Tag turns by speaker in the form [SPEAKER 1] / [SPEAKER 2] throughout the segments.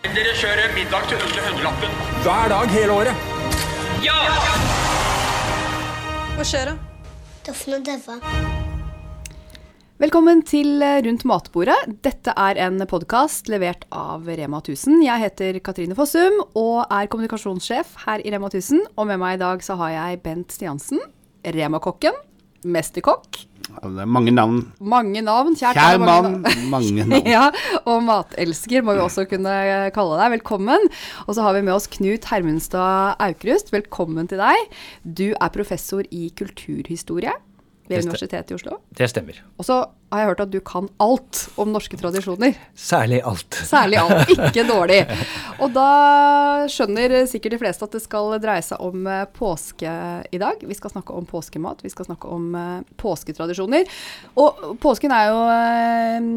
[SPEAKER 1] Dere kjører middag til under hundrelappen.
[SPEAKER 2] Hver dag hele året.
[SPEAKER 1] Ja!
[SPEAKER 3] Hva skjer da?
[SPEAKER 4] Daffen og Døva.
[SPEAKER 5] Velkommen til Rundt matbordet. Dette er en podkast levert av Rema 1000. Jeg heter Katrine Fossum og er kommunikasjonssjef her i Rema 1000. Og med meg i dag så har jeg Bent Stiansen, Rema-kokken, mesterkokk.
[SPEAKER 6] Det er mange navn.
[SPEAKER 5] Mange navn. Kjært
[SPEAKER 6] Kjær
[SPEAKER 5] mange
[SPEAKER 6] mann, mange navn.
[SPEAKER 5] ja, og matelsker må vi også kunne kalle deg. Velkommen. Og så har vi med oss Knut Hermenstad-Aukrust, Velkommen til deg. Du er professor i kulturhistorie ved Universitetet i Oslo.
[SPEAKER 7] Det stemmer.
[SPEAKER 5] Og så har jeg hørt at du kan alt om norske tradisjoner.
[SPEAKER 7] Særlig alt.
[SPEAKER 5] Særlig alt. Ikke dårlig. Og da skjønner sikkert de fleste at det skal dreie seg om eh, påske i dag. Vi skal snakke om påskemat, vi skal snakke om eh, påsketradisjoner. Og påsken er jo eh,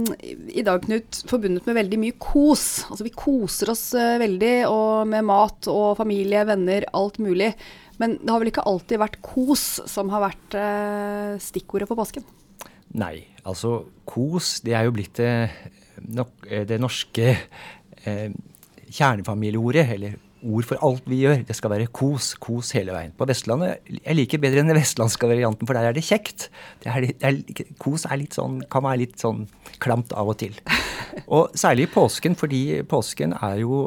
[SPEAKER 5] i dag, Knut, forbundet med veldig mye kos. Altså vi koser oss veldig og med mat og familie, venner, alt mulig. Men det har vel ikke alltid vært kos som har vært eh, stikkordet for påsken?
[SPEAKER 7] Nei, altså kos, det er jo blitt det, nok, eh, det norske eh, kjernefamilieordet, eller ord for alt vi gjør. Det skal være kos, kos hele veien. På Vestlandet Jeg liker bedre enn den vestlandske varianten, for der er det kjekt. Det er, det er, kos er sånn, kan være litt sånn klamt av og til. Og særlig i påsken, fordi påsken er jo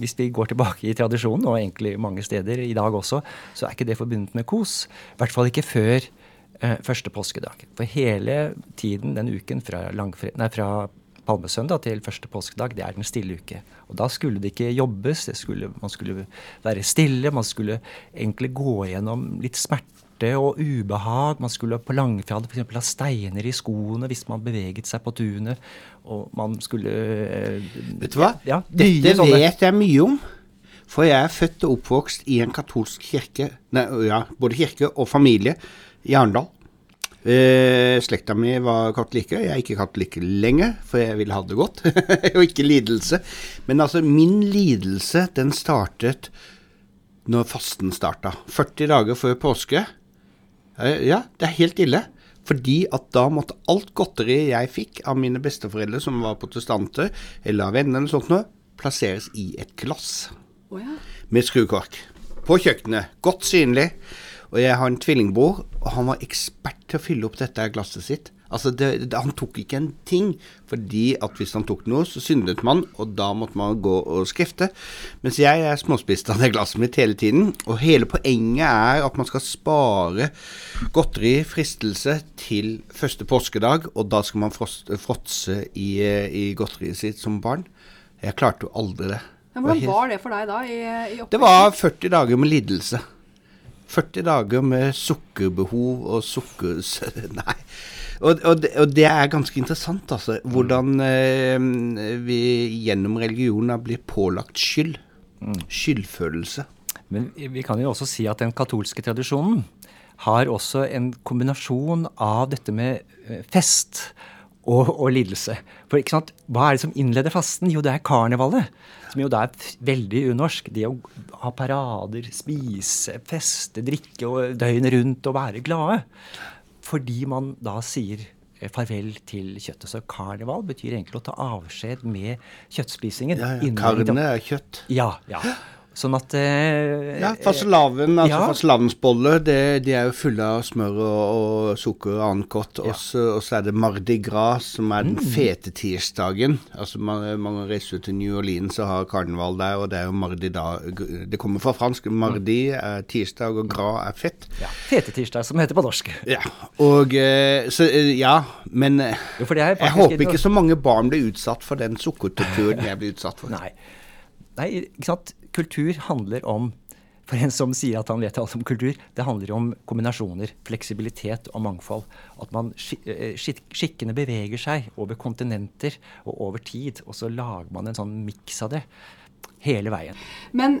[SPEAKER 7] hvis vi går tilbake i tradisjonen, og egentlig mange steder i dag også, så er ikke det forbundet med kos. I hvert fall ikke før eh, første påskedag. For hele tiden den uken fra, langfred, nei, fra palmesøndag til første påskedag, det er den stille uke. Og da skulle det ikke jobbes, det skulle, man skulle være stille, man skulle egentlig gå gjennom litt smerte og ubehag. Man skulle på langfjad f.eks. ha steiner i skoene hvis man beveget seg på tunet. Og man skulle eh,
[SPEAKER 6] Vet du hva?
[SPEAKER 7] Ja,
[SPEAKER 6] Dette
[SPEAKER 7] sånne-
[SPEAKER 6] vet jeg mye om. For jeg er født og oppvokst i en katolsk kirke, nei, ja, både kirke og familie, i Arendal. Eh, slekta mi var katolikker. Jeg er ikke katolikk lenge, for jeg ville ha det godt, og ikke lidelse. Men altså, min lidelse, den startet når fasten starta. 40 dager før påske. Eh, Ja, det er helt ille. Fordi at da måtte alt godteriet jeg fikk av mine besteforeldre, som var protestanter, eller av venner eller sånt noe, plasseres i et glass
[SPEAKER 5] Oh, ja.
[SPEAKER 6] med skrukork. På kjøkkenet, godt synlig. Og jeg har en tvillingbror, og han var ekspert til å fylle opp dette glasset sitt. Altså, det, det, Han tok ikke en ting, fordi at hvis han tok noe, så syndet man, og da måtte man gå og skrifte. Mens jeg er småspist av det glasset mitt hele tiden, og hele poenget er at man skal spare godteri, fristelse, til første påskedag, og da skal man fråtse i, i godteriet sitt som barn. Jeg klarte jo aldri det.
[SPEAKER 5] Ja, hvordan var det for deg da? I, i
[SPEAKER 6] det var 40 dager med lidelse. 40 dager med sukkerbehov og sukker... Nei. Og, og, det, og det er ganske interessant, altså. Hvordan eh, vi gjennom religionen har blitt pålagt skyld. Skyldfølelse.
[SPEAKER 7] Men vi kan jo også si at den katolske tradisjonen har også en kombinasjon av dette med eh, fest og, og lidelse. For ikke sant, hva er det som innleder fasten? Jo, det er karnevalet. Som jo da er veldig unorsk. Det å ha parader, spise, feste, drikke og døgnet rundt og være glade. Fordi man da sier eh, farvel til kjøttet. Så karneval betyr egentlig å ta avskjed med kjøttspisingen.
[SPEAKER 6] Ja, ja. Karne er kjøtt.
[SPEAKER 7] Ja, ja. Sånn at eh,
[SPEAKER 6] Ja, fastelavn, altså
[SPEAKER 7] ja.
[SPEAKER 6] fastelavnsboller, det, de er jo fulle av smør og, og sukker og annet godt. Og så og så er det Mardi Gras, som er
[SPEAKER 7] Mm.
[SPEAKER 6] den fete tirsdagen. Altså man, man reiser til New Orleans og har karneval der, og det er jo Mardi da Det kommer fra fransk. Mardi er tirsdag, og gras er fett.
[SPEAKER 7] ja, Fete tirsdag, som heter på norsk.
[SPEAKER 6] Ja, og eh, Så eh, ja, men eh,
[SPEAKER 7] Jo,
[SPEAKER 6] jeg håper ikke så mange barn blir utsatt for den sukkertorturen jeg blir utsatt for.
[SPEAKER 7] Nei. Nei, ikke sant. Kultur handler om For en som sier at han vet alt om kultur, det handler om kombinasjoner, fleksibilitet og mangfold. At man skik eh, skikkene beveger seg over kontinenter og over tid, og så lager man en sånn miks av det hele veien.
[SPEAKER 5] Men,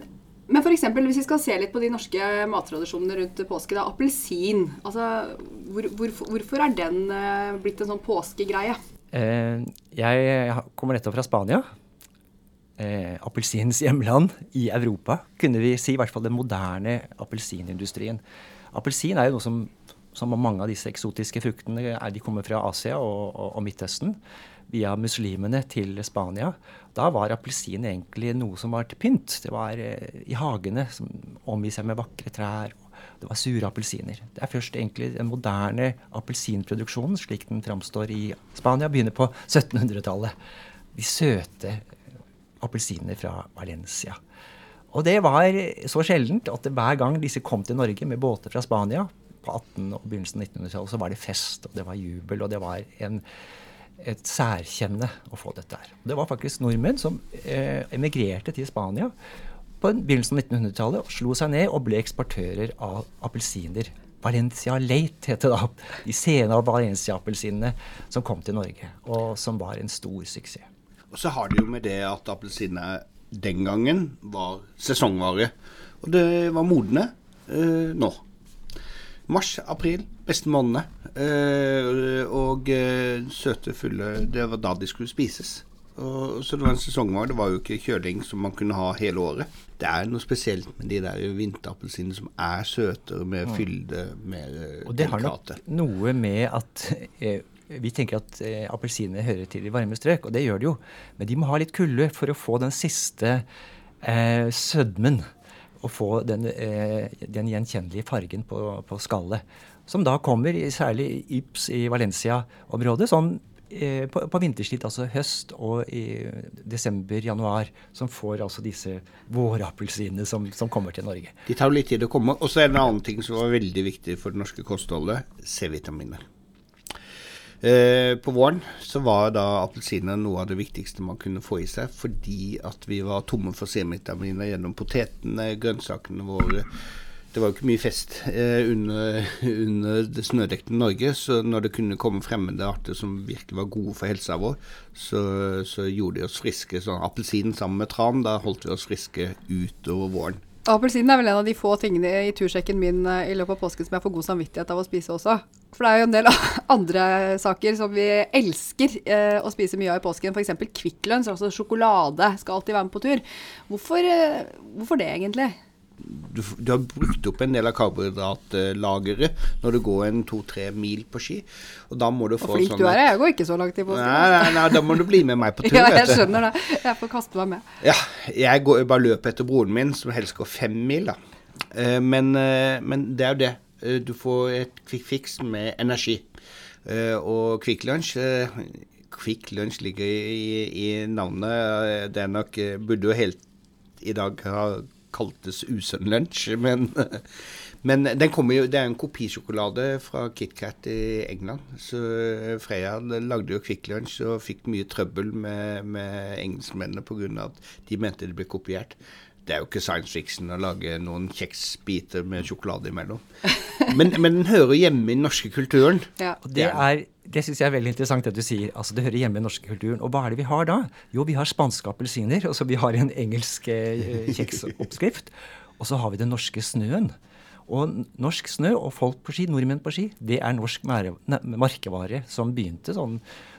[SPEAKER 5] men for eksempel, hvis vi skal se litt på de norske mattradisjonene rundt påske, da. Appelsin. Altså, hvor, hvorfor, hvorfor er den eh, blitt en sånn påskegreie?
[SPEAKER 7] Eh, jeg kommer nettopp fra Spania. Eh, appelsinens hjemland i Europa, kunne vi si. I hvert fall den moderne appelsinindustrien. Appelsin er jo noe som, som mange av disse eksotiske fruktene er, de kommer fra Asia og, og, og Midtøsten. via muslimene til Spania. Da var appelsin egentlig noe som var til pynt. Det var eh, i hagene som omgir seg med vakre trær. Det var sure appelsiner. Det er først egentlig den moderne appelsinproduksjonen, slik den framstår i Spania, begynner på 1700-tallet. De søte appelsinene fra Valencia. Og det var så sjeldent at hver gang disse kom til Norge med båter fra Spania på 18- og begynnelsen av 1900-tallet, så var det fest, og det var jubel, og det var en, et særkjenne å få dette her. Det var faktisk nordmenn som eh, emigrerte til Spania på begynnelsen av 1900-tallet og slo seg ned og ble eksportører av appelsiner. Valencia Late het det da. De sene Valencia-appelsinene som kom til Norge, og som var en stor suksess.
[SPEAKER 6] Og så har det jo med det at appelsiner den gangen var sesongvare. Og det var modne eh, nå. Mars, april, beste månedene. Eh, og eh, søte, fulle Det var da de skulle spises. Og, så det var en sesongvare. Det var jo ikke kjøling som man kunne ha hele året. Det er noe spesielt med de der vinterappelsinene som er søtere, mer fylde, mer delikate.
[SPEAKER 7] Og det har nok noe med at eh, vi tenker at eh, appelsiner hører til i varme strøk, og det gjør de jo. Men de må ha litt kulde for å få den siste eh, sødmen. Og få den, eh, den gjenkjennelige fargen på, på skallet. Som da kommer, i, særlig i Yps i Valencia-området, sånn på, på vinterstid, altså høst og i desember-januar, som får altså disse vårappelsinene som, som kommer til Norge.
[SPEAKER 6] De tar jo litt tid å komme. Og så er det en annen ting som var veldig viktig for det norske kostholdet. C-vitaminer. Eh, på våren så var da appelsiner noe av det viktigste man kunne få i seg, fordi at vi var tomme for C-vitaminer gjennom potetene, grønnsakene våre. Det var jo ikke mye fest eh, under, under det snødekte Norge, så når det kunne komme fremmede arter som virkelig var gode for helsa vår, så, så gjorde de oss friske. Sånn appelsin sammen med tran, da holdt vi oss friske utover våren.
[SPEAKER 5] Appelsinen er vel en av de få tingene i tursjekken min eh, i løpet av påsken som jeg får god samvittighet av å spise også. For det er jo en del andre saker som vi elsker eh, å spise mye av i påsken. F.eks. Kvikk Lunsj, altså sjokolade, skal alltid være med på tur. Hvorfor, eh, hvorfor det egentlig?
[SPEAKER 6] Du, du har brukt opp en del av karbohydratlageret når du går en to-tre mil på ski. Og da må du
[SPEAKER 5] Hvor
[SPEAKER 6] og
[SPEAKER 5] flink
[SPEAKER 6] sånn
[SPEAKER 5] du er, jeg går ikke så langt i påsken.
[SPEAKER 6] Nei, nei, nei, da må du bli med meg på tur.
[SPEAKER 5] Ja, jeg skjønner det. Jeg får kaste meg med.
[SPEAKER 6] Ja, jeg går bare løper etter broren min, som helst går fem mil, da. Eh, men, eh, men det er jo det. Eh, Du får et quick fix med energi. Og Kvikk Lunsj Kvikk Lunsj ligger i, i navnet. Det er nok Burde jo helt i dag ha kaltes usunn lunsj, men men den kommer jo, det er en kopisjokolade fra KitKat i England. Så Freya lagde jo Kvikk Lunsj og fikk mye trøbbel med, med engelskmennene pga. at de mente det ble kopiert. Det er jo ikke science fiction å lage noen kjeksbiter med sjokolade imellom. Men, men den hører hjemme i den norske kulturen.
[SPEAKER 5] Ja.
[SPEAKER 7] Og det er, det syns jeg er veldig interessant det du sier. Altså Det hører hjemme i den norske kulturen. Og hva er det vi har da? Jo, vi har spanske appelsiner. Altså vi har en engelsk eh, kjeksoppskrift. Og så har vi den norske snøen. Og norsk snø og folk på ski, nordmenn på ski, det er norsk markevare merkevare som begynte sånn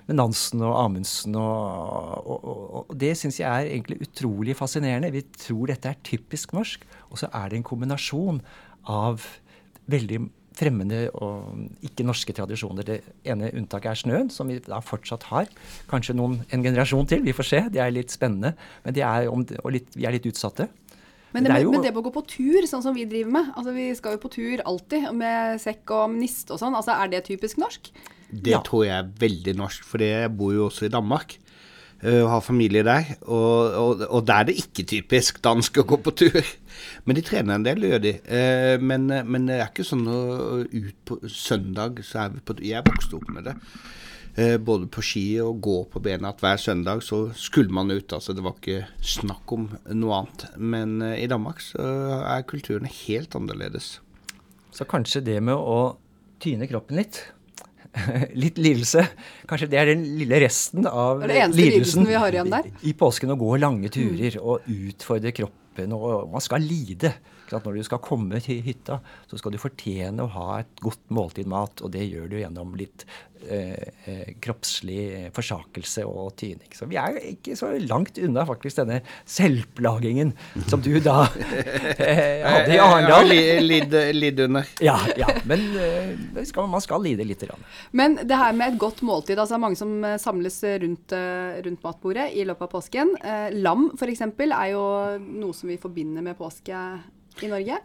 [SPEAKER 7] med Nansen og Amundsen. Og, og, og, og det syns jeg er egentlig utrolig fascinerende. Vi tror dette er typisk norsk, og så er det en kombinasjon av veldig fremmede og ikke-norske tradisjoner. Det ene unntaket er snøen, som vi da fortsatt har. Kanskje noen, en generasjon til, vi får se. Det er litt spennende. Men er om, og litt, vi er litt utsatte.
[SPEAKER 5] Men
[SPEAKER 7] Det
[SPEAKER 5] det,
[SPEAKER 7] jo-
[SPEAKER 5] men det med å gå på tur, sånn som vi driver med Altså Vi skal jo på tur alltid, med sekk og nist og sånn. Altså Er det typisk norsk?
[SPEAKER 6] Det
[SPEAKER 7] Ja.
[SPEAKER 6] tror jeg er veldig norsk, for jeg bor jo også i Danmark. eh, Og har familie der. Og, og, og der er det ikke typisk dansk å gå på tur. Men de trener en del, gjør de. Eh, Men, men det er ikke sånn at ut på søndag så er vi på Jeg vokste opp med det. Eh, Både på ski og gå på bena. At hver søndag så skulle man ut. altså Det var ikke snakk om noe annet. Men i Danmark så er kulturen helt annerledes.
[SPEAKER 7] Så kanskje det med å tyne kroppen litt Litt lidelse. Kanskje det er den lille resten av
[SPEAKER 5] Det det lidelsen vi har igjen der.
[SPEAKER 7] I, i påsken å gå lange turer og utfordre kroppen og man skal lide. Sant? Når du skal komme til hytta, så skal du fortjene å ha et godt måltid mat, og det gjør du gjennom litt eh, eh, kroppslig forsakelse og tyning. Så vi er ikke så langt unna faktisk denne selvplagingen som du da eh, hadde i Arendal.
[SPEAKER 6] li- lidd under.
[SPEAKER 7] Ja, ja, men eh, skal, man skal lide lite grann.
[SPEAKER 5] Men det her med et godt måltid, altså mange som eh, samles rundt, eh, rundt matbordet i løpet av påsken. Eh, lam f.eks. er jo noe som vi forbinder med påske i Norge.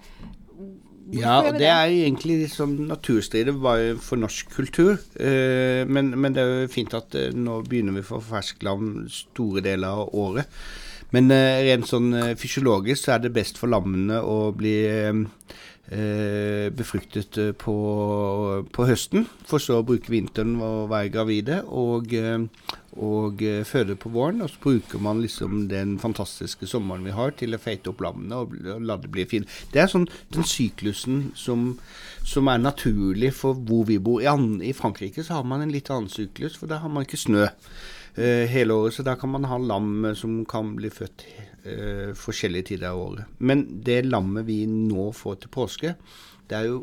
[SPEAKER 5] Hvorfor
[SPEAKER 6] Ja, og det er egentlig liksom naturstridet for norsk kultur. Eh, men, men det er jo fint at eh, nå begynner vi å få fersklam store deler av året. Men eh, rent sånn fysiologisk så er det best for lammene å bli eh, befruktet eh, på, på høsten, for så å bruke vinteren og være gravide, og, eh, og eh, føde på våren. Og så bruker man liksom den fantastiske sommeren vi har til å feite opp lammene og, la det bli fint. Det er sånn den syklusen som, som er naturlig for hvor vi bor. I, an, I Frankrike så har man en litt annen syklus, for der har man ikke snø eh, hele året. Så der kan man ha lam eh, som kan bli født eh, forskjellige tider av året. Men det lammet vi nå får til påske, det er jo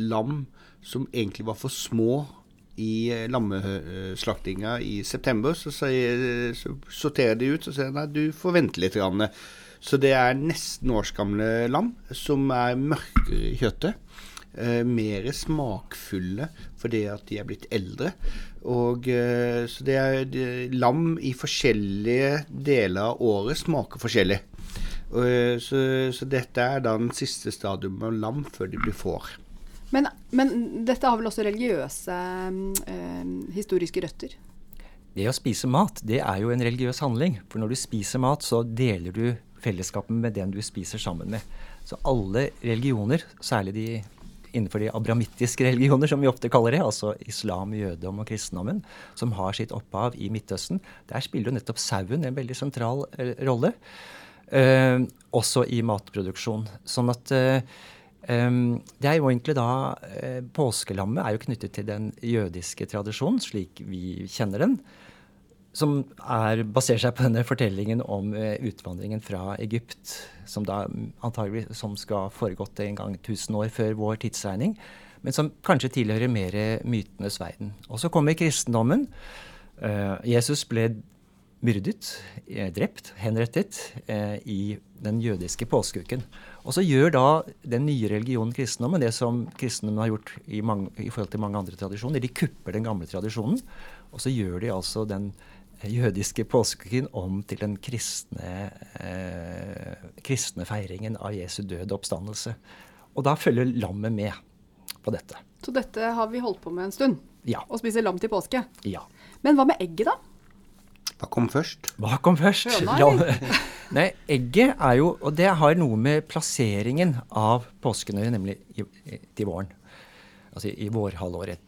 [SPEAKER 6] lam som egentlig var for små i eh, lammeslaktinga i september. Så, sier, så sorterer de ut og sier nei, du får vente litt. Grann. Så det er nesten årsgamle lam som er mørkere i kjøttet. Eh, mer smakfulle fordi at de er blitt eldre. Og eh, Så det er de, lam i forskjellige deler av året smaker forskjellig. Og, eh, så, så dette er da den siste stadium av lam før de blir får.
[SPEAKER 5] Men, men dette har vel også religiøse eh, historiske røtter?
[SPEAKER 7] Det å spise mat, det er jo en religiøs handling. For når du spiser mat, så deler du fellesskapet med den du spiser sammen med. Så alle religioner, særlig de innenfor de abramittiske religioner, som vi ofte kaller det, altså islam, jødedom og kristendommen, som har sitt opphav i Midtøsten, der spiller jo nettopp sauen en veldig sentral eh, rolle. Eh, også i matproduksjon. Sånn at eh, Um, det er jo egentlig da eh, Påskelammet er jo knyttet til den jødiske tradisjonen, slik vi kjenner den. Som er, baserer seg på denne fortellingen om eh, utvandringen fra Egypt, som da antagelig som skal ha foregått en gang 1000 år før vår tidsregning, men som kanskje tilhører mer mytenes verden. Og så kommer kristendommen. Eh, Jesus ble myrdet, eh, drept, henrettet i den jødiske påskeuken. Og så gjør da den nye religionen kristendommen det som kristendommen har gjort i, mange, i forhold til mange andre tradisjoner. De kupper den gamle tradisjonen, og så gjør de altså den jødiske påskeuken om til den kristne, eh, kristne feiringen av Jesu død og oppstandelse. Og da følger lammet med på dette.
[SPEAKER 5] Så dette har vi holdt på med en stund.
[SPEAKER 7] Ja.
[SPEAKER 5] Å spise lam til påske.
[SPEAKER 7] ja.
[SPEAKER 5] Men hva med egget, da?
[SPEAKER 6] Hva kom først?
[SPEAKER 7] Hva kom først?
[SPEAKER 5] Høna,
[SPEAKER 7] La- Nei, egget er jo Og det har noe med plasseringen av påsken å gjøre, nemlig i, i, til våren. Altså i, i vårhalvåret.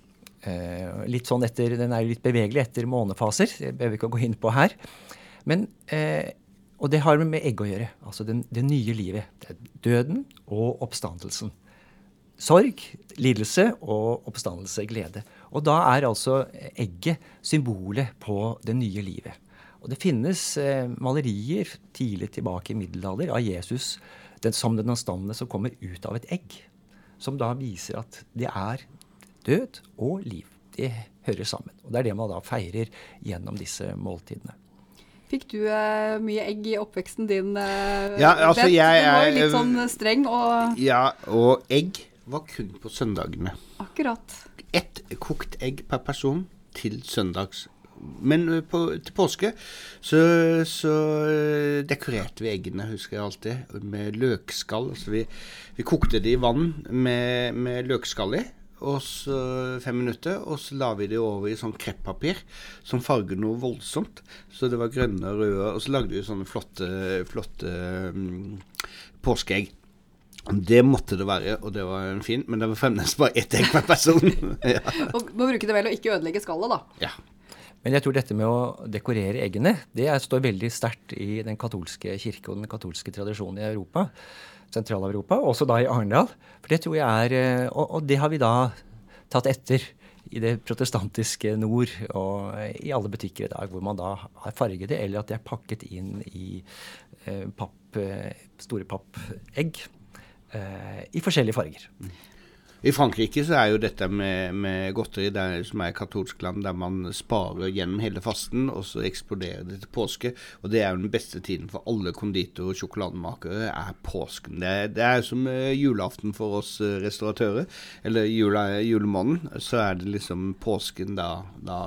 [SPEAKER 7] Eh, litt sånn etter, Den er jo litt bevegelig etter månefaser. Det behøver vi ikke å gå inn på her. Men, eh, og det har med egg å gjøre. Altså den, det nye livet. Døden og oppstandelsen. Sorg, lidelse og oppstandelse, glede. Og da er altså egget symbolet på det nye livet. Og det finnes eh, malerier tidlig tilbake i middelalder av Jesus den, som den oppstandende som kommer ut av et egg. Som da viser at det er død og liv. Det hører sammen. Og det er det man da feirer gjennom disse måltidene.
[SPEAKER 5] Fikk du eh, mye egg i oppveksten din? eh,
[SPEAKER 6] Ja, altså,
[SPEAKER 5] Bent?
[SPEAKER 6] jeg
[SPEAKER 5] Du var jo
[SPEAKER 6] er-
[SPEAKER 5] litt sånn streng og
[SPEAKER 6] Ja, og egg var kun på søndagene.
[SPEAKER 5] Akkurat.
[SPEAKER 6] Ett kokt egg per person til søndags. Men på, til påske så, så dekorerte vi eggene, husker jeg alltid, med løkskall. Så vi, vi kokte de i vann med, med løkskall i. Og så fem minutter, og så la vi det over i sånn kreppapir som farger noe voldsomt. Så det var grønne og røde, og så lagde vi sånne flotte, flotte um, påskeegg. Det måtte det være, og det var en fin, men det var fremdeles bare ett egg per person. ja.
[SPEAKER 5] Og må bruke det vel å ikke ødelegge skallet, da.
[SPEAKER 6] ja.
[SPEAKER 7] Men jeg tror dette med å dekorere eggene, det er, står veldig sterkt i den katolske kirke og den katolske tradisjonen i Europa. Sentral-Europa, også da i Arendal. For det tror jeg er eh, og, og det har vi da tatt etter i det protestantiske nord og i alle butikker i dag, hvor man da har farget det, eller at det er pakket inn i eh, papp, eh, store pappegg eh, i forskjellige farger.
[SPEAKER 6] I Frankrike så er jo dette med, med godteri, der, som er katolsk land, der man sparer gjennom hele fasten, og så eksploderer det til påske. Og det er jo den beste tiden for alle konditor- og sjokolademakere, er påsken. Det, det er som eh, julaften for oss eh, restauratører, eller jula, julemåneden. Så er det liksom påsken, da, da,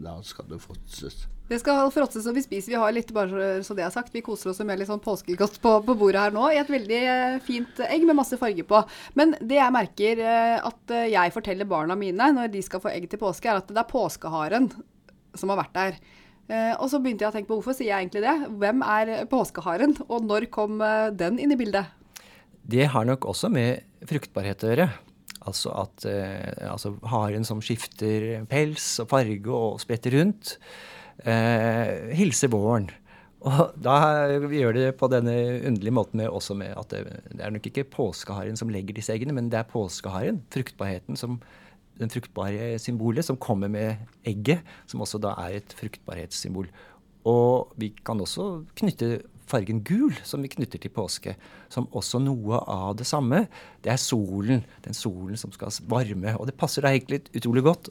[SPEAKER 6] da skal det fråtses.
[SPEAKER 5] Det skal fråtses og vi spiser. Vi har litt, bare så- det er sagt, vi koser oss med litt sånn påskegodt på, på bordet her nå, i et veldig eh, fint egg med masse farge på. Men det jeg merker eh, at eh, jeg forteller barna mine når de skal få egg til påske, er at det er påskeharen som har vært der. Og så begynte jeg å tenke på hvorfor sier jeg egentlig det? Hvem er påskeharen, og når kom den inn i bildet?
[SPEAKER 7] Det har nok også med fruktbarhet å gjøre. Altså at altså haren som skifter pels og farge og spretter rundt, hilser våren. Og da vi gjør det på denne underlige måten med, også med at det, det er nok ikke påskeharen som legger disse eggene, men det er påskeharen, fruktbarheten, som den fruktbare symbolet som kommer med egget, som også da er et fruktbarhetssymbol. Og vi kan også knytte fargen gul, som vi knytter til påske, som også noe av det samme. Det er solen, den solen som skal varme. Og det passer da egentlig utrolig godt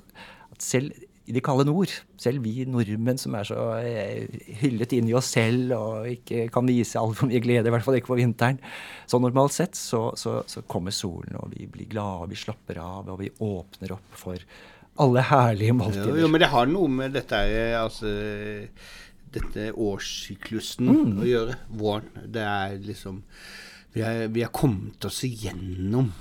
[SPEAKER 7] at selv i det kalde nord, selv vi nordmenn som er så eh, hyllet inn i oss selv og ikke kan vise altfor mye glede, i hvert fall ikke på vinteren, så normalt sett så, så, så kommer solen, og vi blir glade, vi slapper av, og vi åpner opp for alle herlige
[SPEAKER 6] Jo,
[SPEAKER 7] måltider.
[SPEAKER 6] jo, men det har noe med dette her, altså dette årssyklusen
[SPEAKER 7] Mm.
[SPEAKER 6] å gjøre. Våren. Det er liksom vi har kommet oss igjennom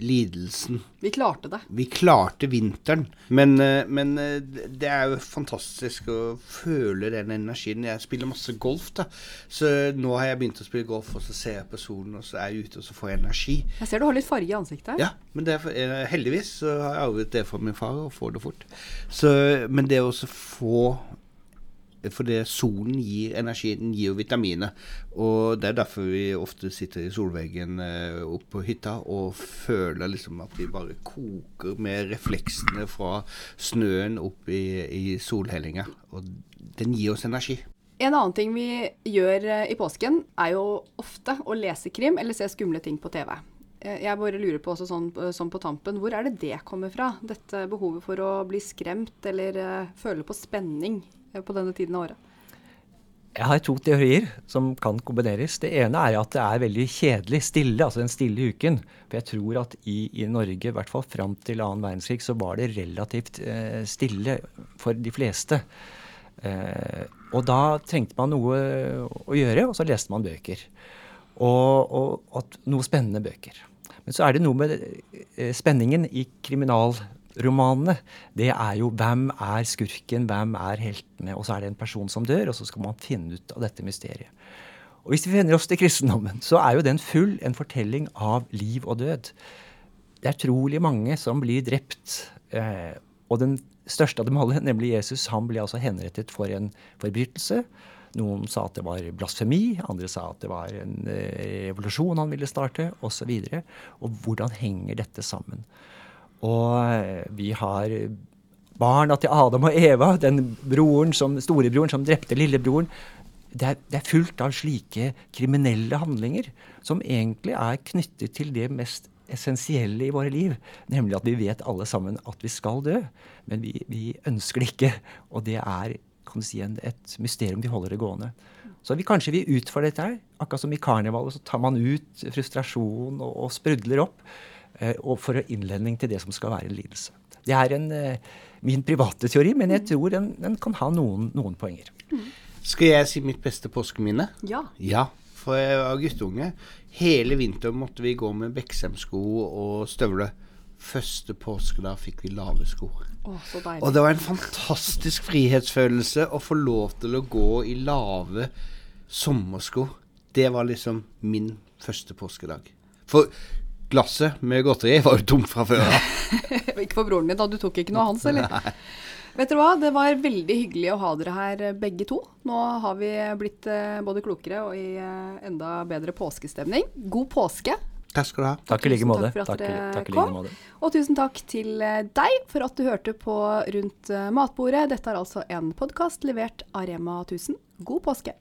[SPEAKER 6] lidelsen.
[SPEAKER 5] Vi klarte det.
[SPEAKER 6] Vi klarte vinteren. Men, eh, men eh, det er jo fantastisk å føle den energien. Jeg spiller masse golf, da. Så nå har jeg begynt å spille golf, og så ser jeg på solen, og så er jeg ute, og så får jeg energi.
[SPEAKER 5] Jeg ser du har litt farge i ansiktet.
[SPEAKER 6] Ja, men det er, eh, heldigvis så har jeg arvet det fra min far, og får det fort. Så, men det å få For solen gir energi, den gir jo vitaminer. Og det er derfor vi ofte sitter i solveggen eh, oppe på hytta og føler liksom at vi bare koker med refleksene fra snøen opp i, i solhellinga. Og den gir oss energi.
[SPEAKER 5] En annen ting vi gjør eh, i påsken, er jo ofte å lese krim eller se skumle ting på TV. Eh, Jeg bare lurer på også sånn, sånn på tampen, hvor er det det kommer fra? Dette behovet for å bli skremt eller uh, føle på spenning på denne tiden av året.
[SPEAKER 7] Jeg har to teorier som kan kombineres. Det ene er at det er veldig kjedelig, stille, altså den stille uken. For jeg tror at i, i Norge, i hvert fall fram til annen verdenskrig, så var det relativt eh, stille for de fleste. Eh, og da trengte man noe å gjøre, og så leste man bøker. Og, og at noe spennende bøker. Men så er det noe med eh, spenningen i kriminalromanene. Det er jo hvem er skurken, hvem er heltene, og så er det en person som dør, og så skal man finne ut av dette mysteriet. Og hvis vi vender oss til kristendommen, så er jo den full en fortelling av liv og død. Det er trolig mange som blir drept. Eh, og den største av dem alle, nemlig Jesus, han ble altså henrettet for en forbrytelse. Noen sa at det var blasfemi, andre sa at det var en eh, revolusjon han ville starte, osv. Og, så og hvordan henger dette sammen? Og eh, vi har barna til Adam og Eva, den broren som, storebroren som drepte lillebroren. Det er, det er fullt av slike kriminelle handlinger som egentlig er knyttet til det mest essensielle i våre liv, nemlig at vi vet alle sammen at vi skal dø, men vi, vi ønsker det ikke. Og det er kan du si, en, et mysterium vi holder det gående. Så vi, kanskje vi utfører dette her. Akkurat som i karnevalet, så tar man ut frustrasjon og, og sprudler opp eh, og for å innledning til det som skal være en lidelse. Det er en, eh, min private teori, men jeg tror den, den kan ha noen, noen poenger.
[SPEAKER 6] Skal jeg si mitt beste påskeminne?
[SPEAKER 5] Ja.
[SPEAKER 6] Ja, for jeg var guttunge. Hele vinteren måtte vi gå med Beksem-sko og støvler. Første påskedag fikk vi lave sko.
[SPEAKER 5] Så
[SPEAKER 6] Og det var en fantastisk frihetsfølelse å få lov til å gå i lave sommersko. Det var liksom min første påskedag. For glasset med godteri var jo tomt fra før av.
[SPEAKER 5] ikke for broren din, da. Du tok ikke noe av hans, eller? Vet dere hva, det var veldig hyggelig å ha dere her begge to. Nå har vi blitt eh, både klokere og i eh, enda bedre påskestemning. God påske.
[SPEAKER 6] Takk skal du ha.
[SPEAKER 7] Takk i like måte.
[SPEAKER 5] takk for at
[SPEAKER 7] Takk,
[SPEAKER 5] dere
[SPEAKER 7] takk
[SPEAKER 5] kom.
[SPEAKER 7] like.
[SPEAKER 5] Og tusen takk til eh, deg for at du hørte på Rundt eh, matbordet. Dette er altså en podkast levert av Rema 1000. God påske.